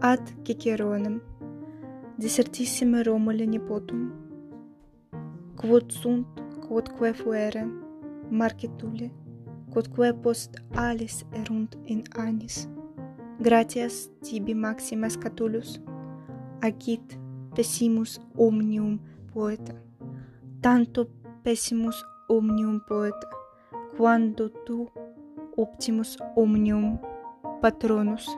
ad Ciceronem, desertissime Romule nepotum, quod sunt, quodque fuere, marcetule, quodque post alis erunt in anis. Gratias tibi maximas Catulus, agit pessimus omnium poeta, tanto pessimus omnium poeta, quando tu optimus omnium patronus.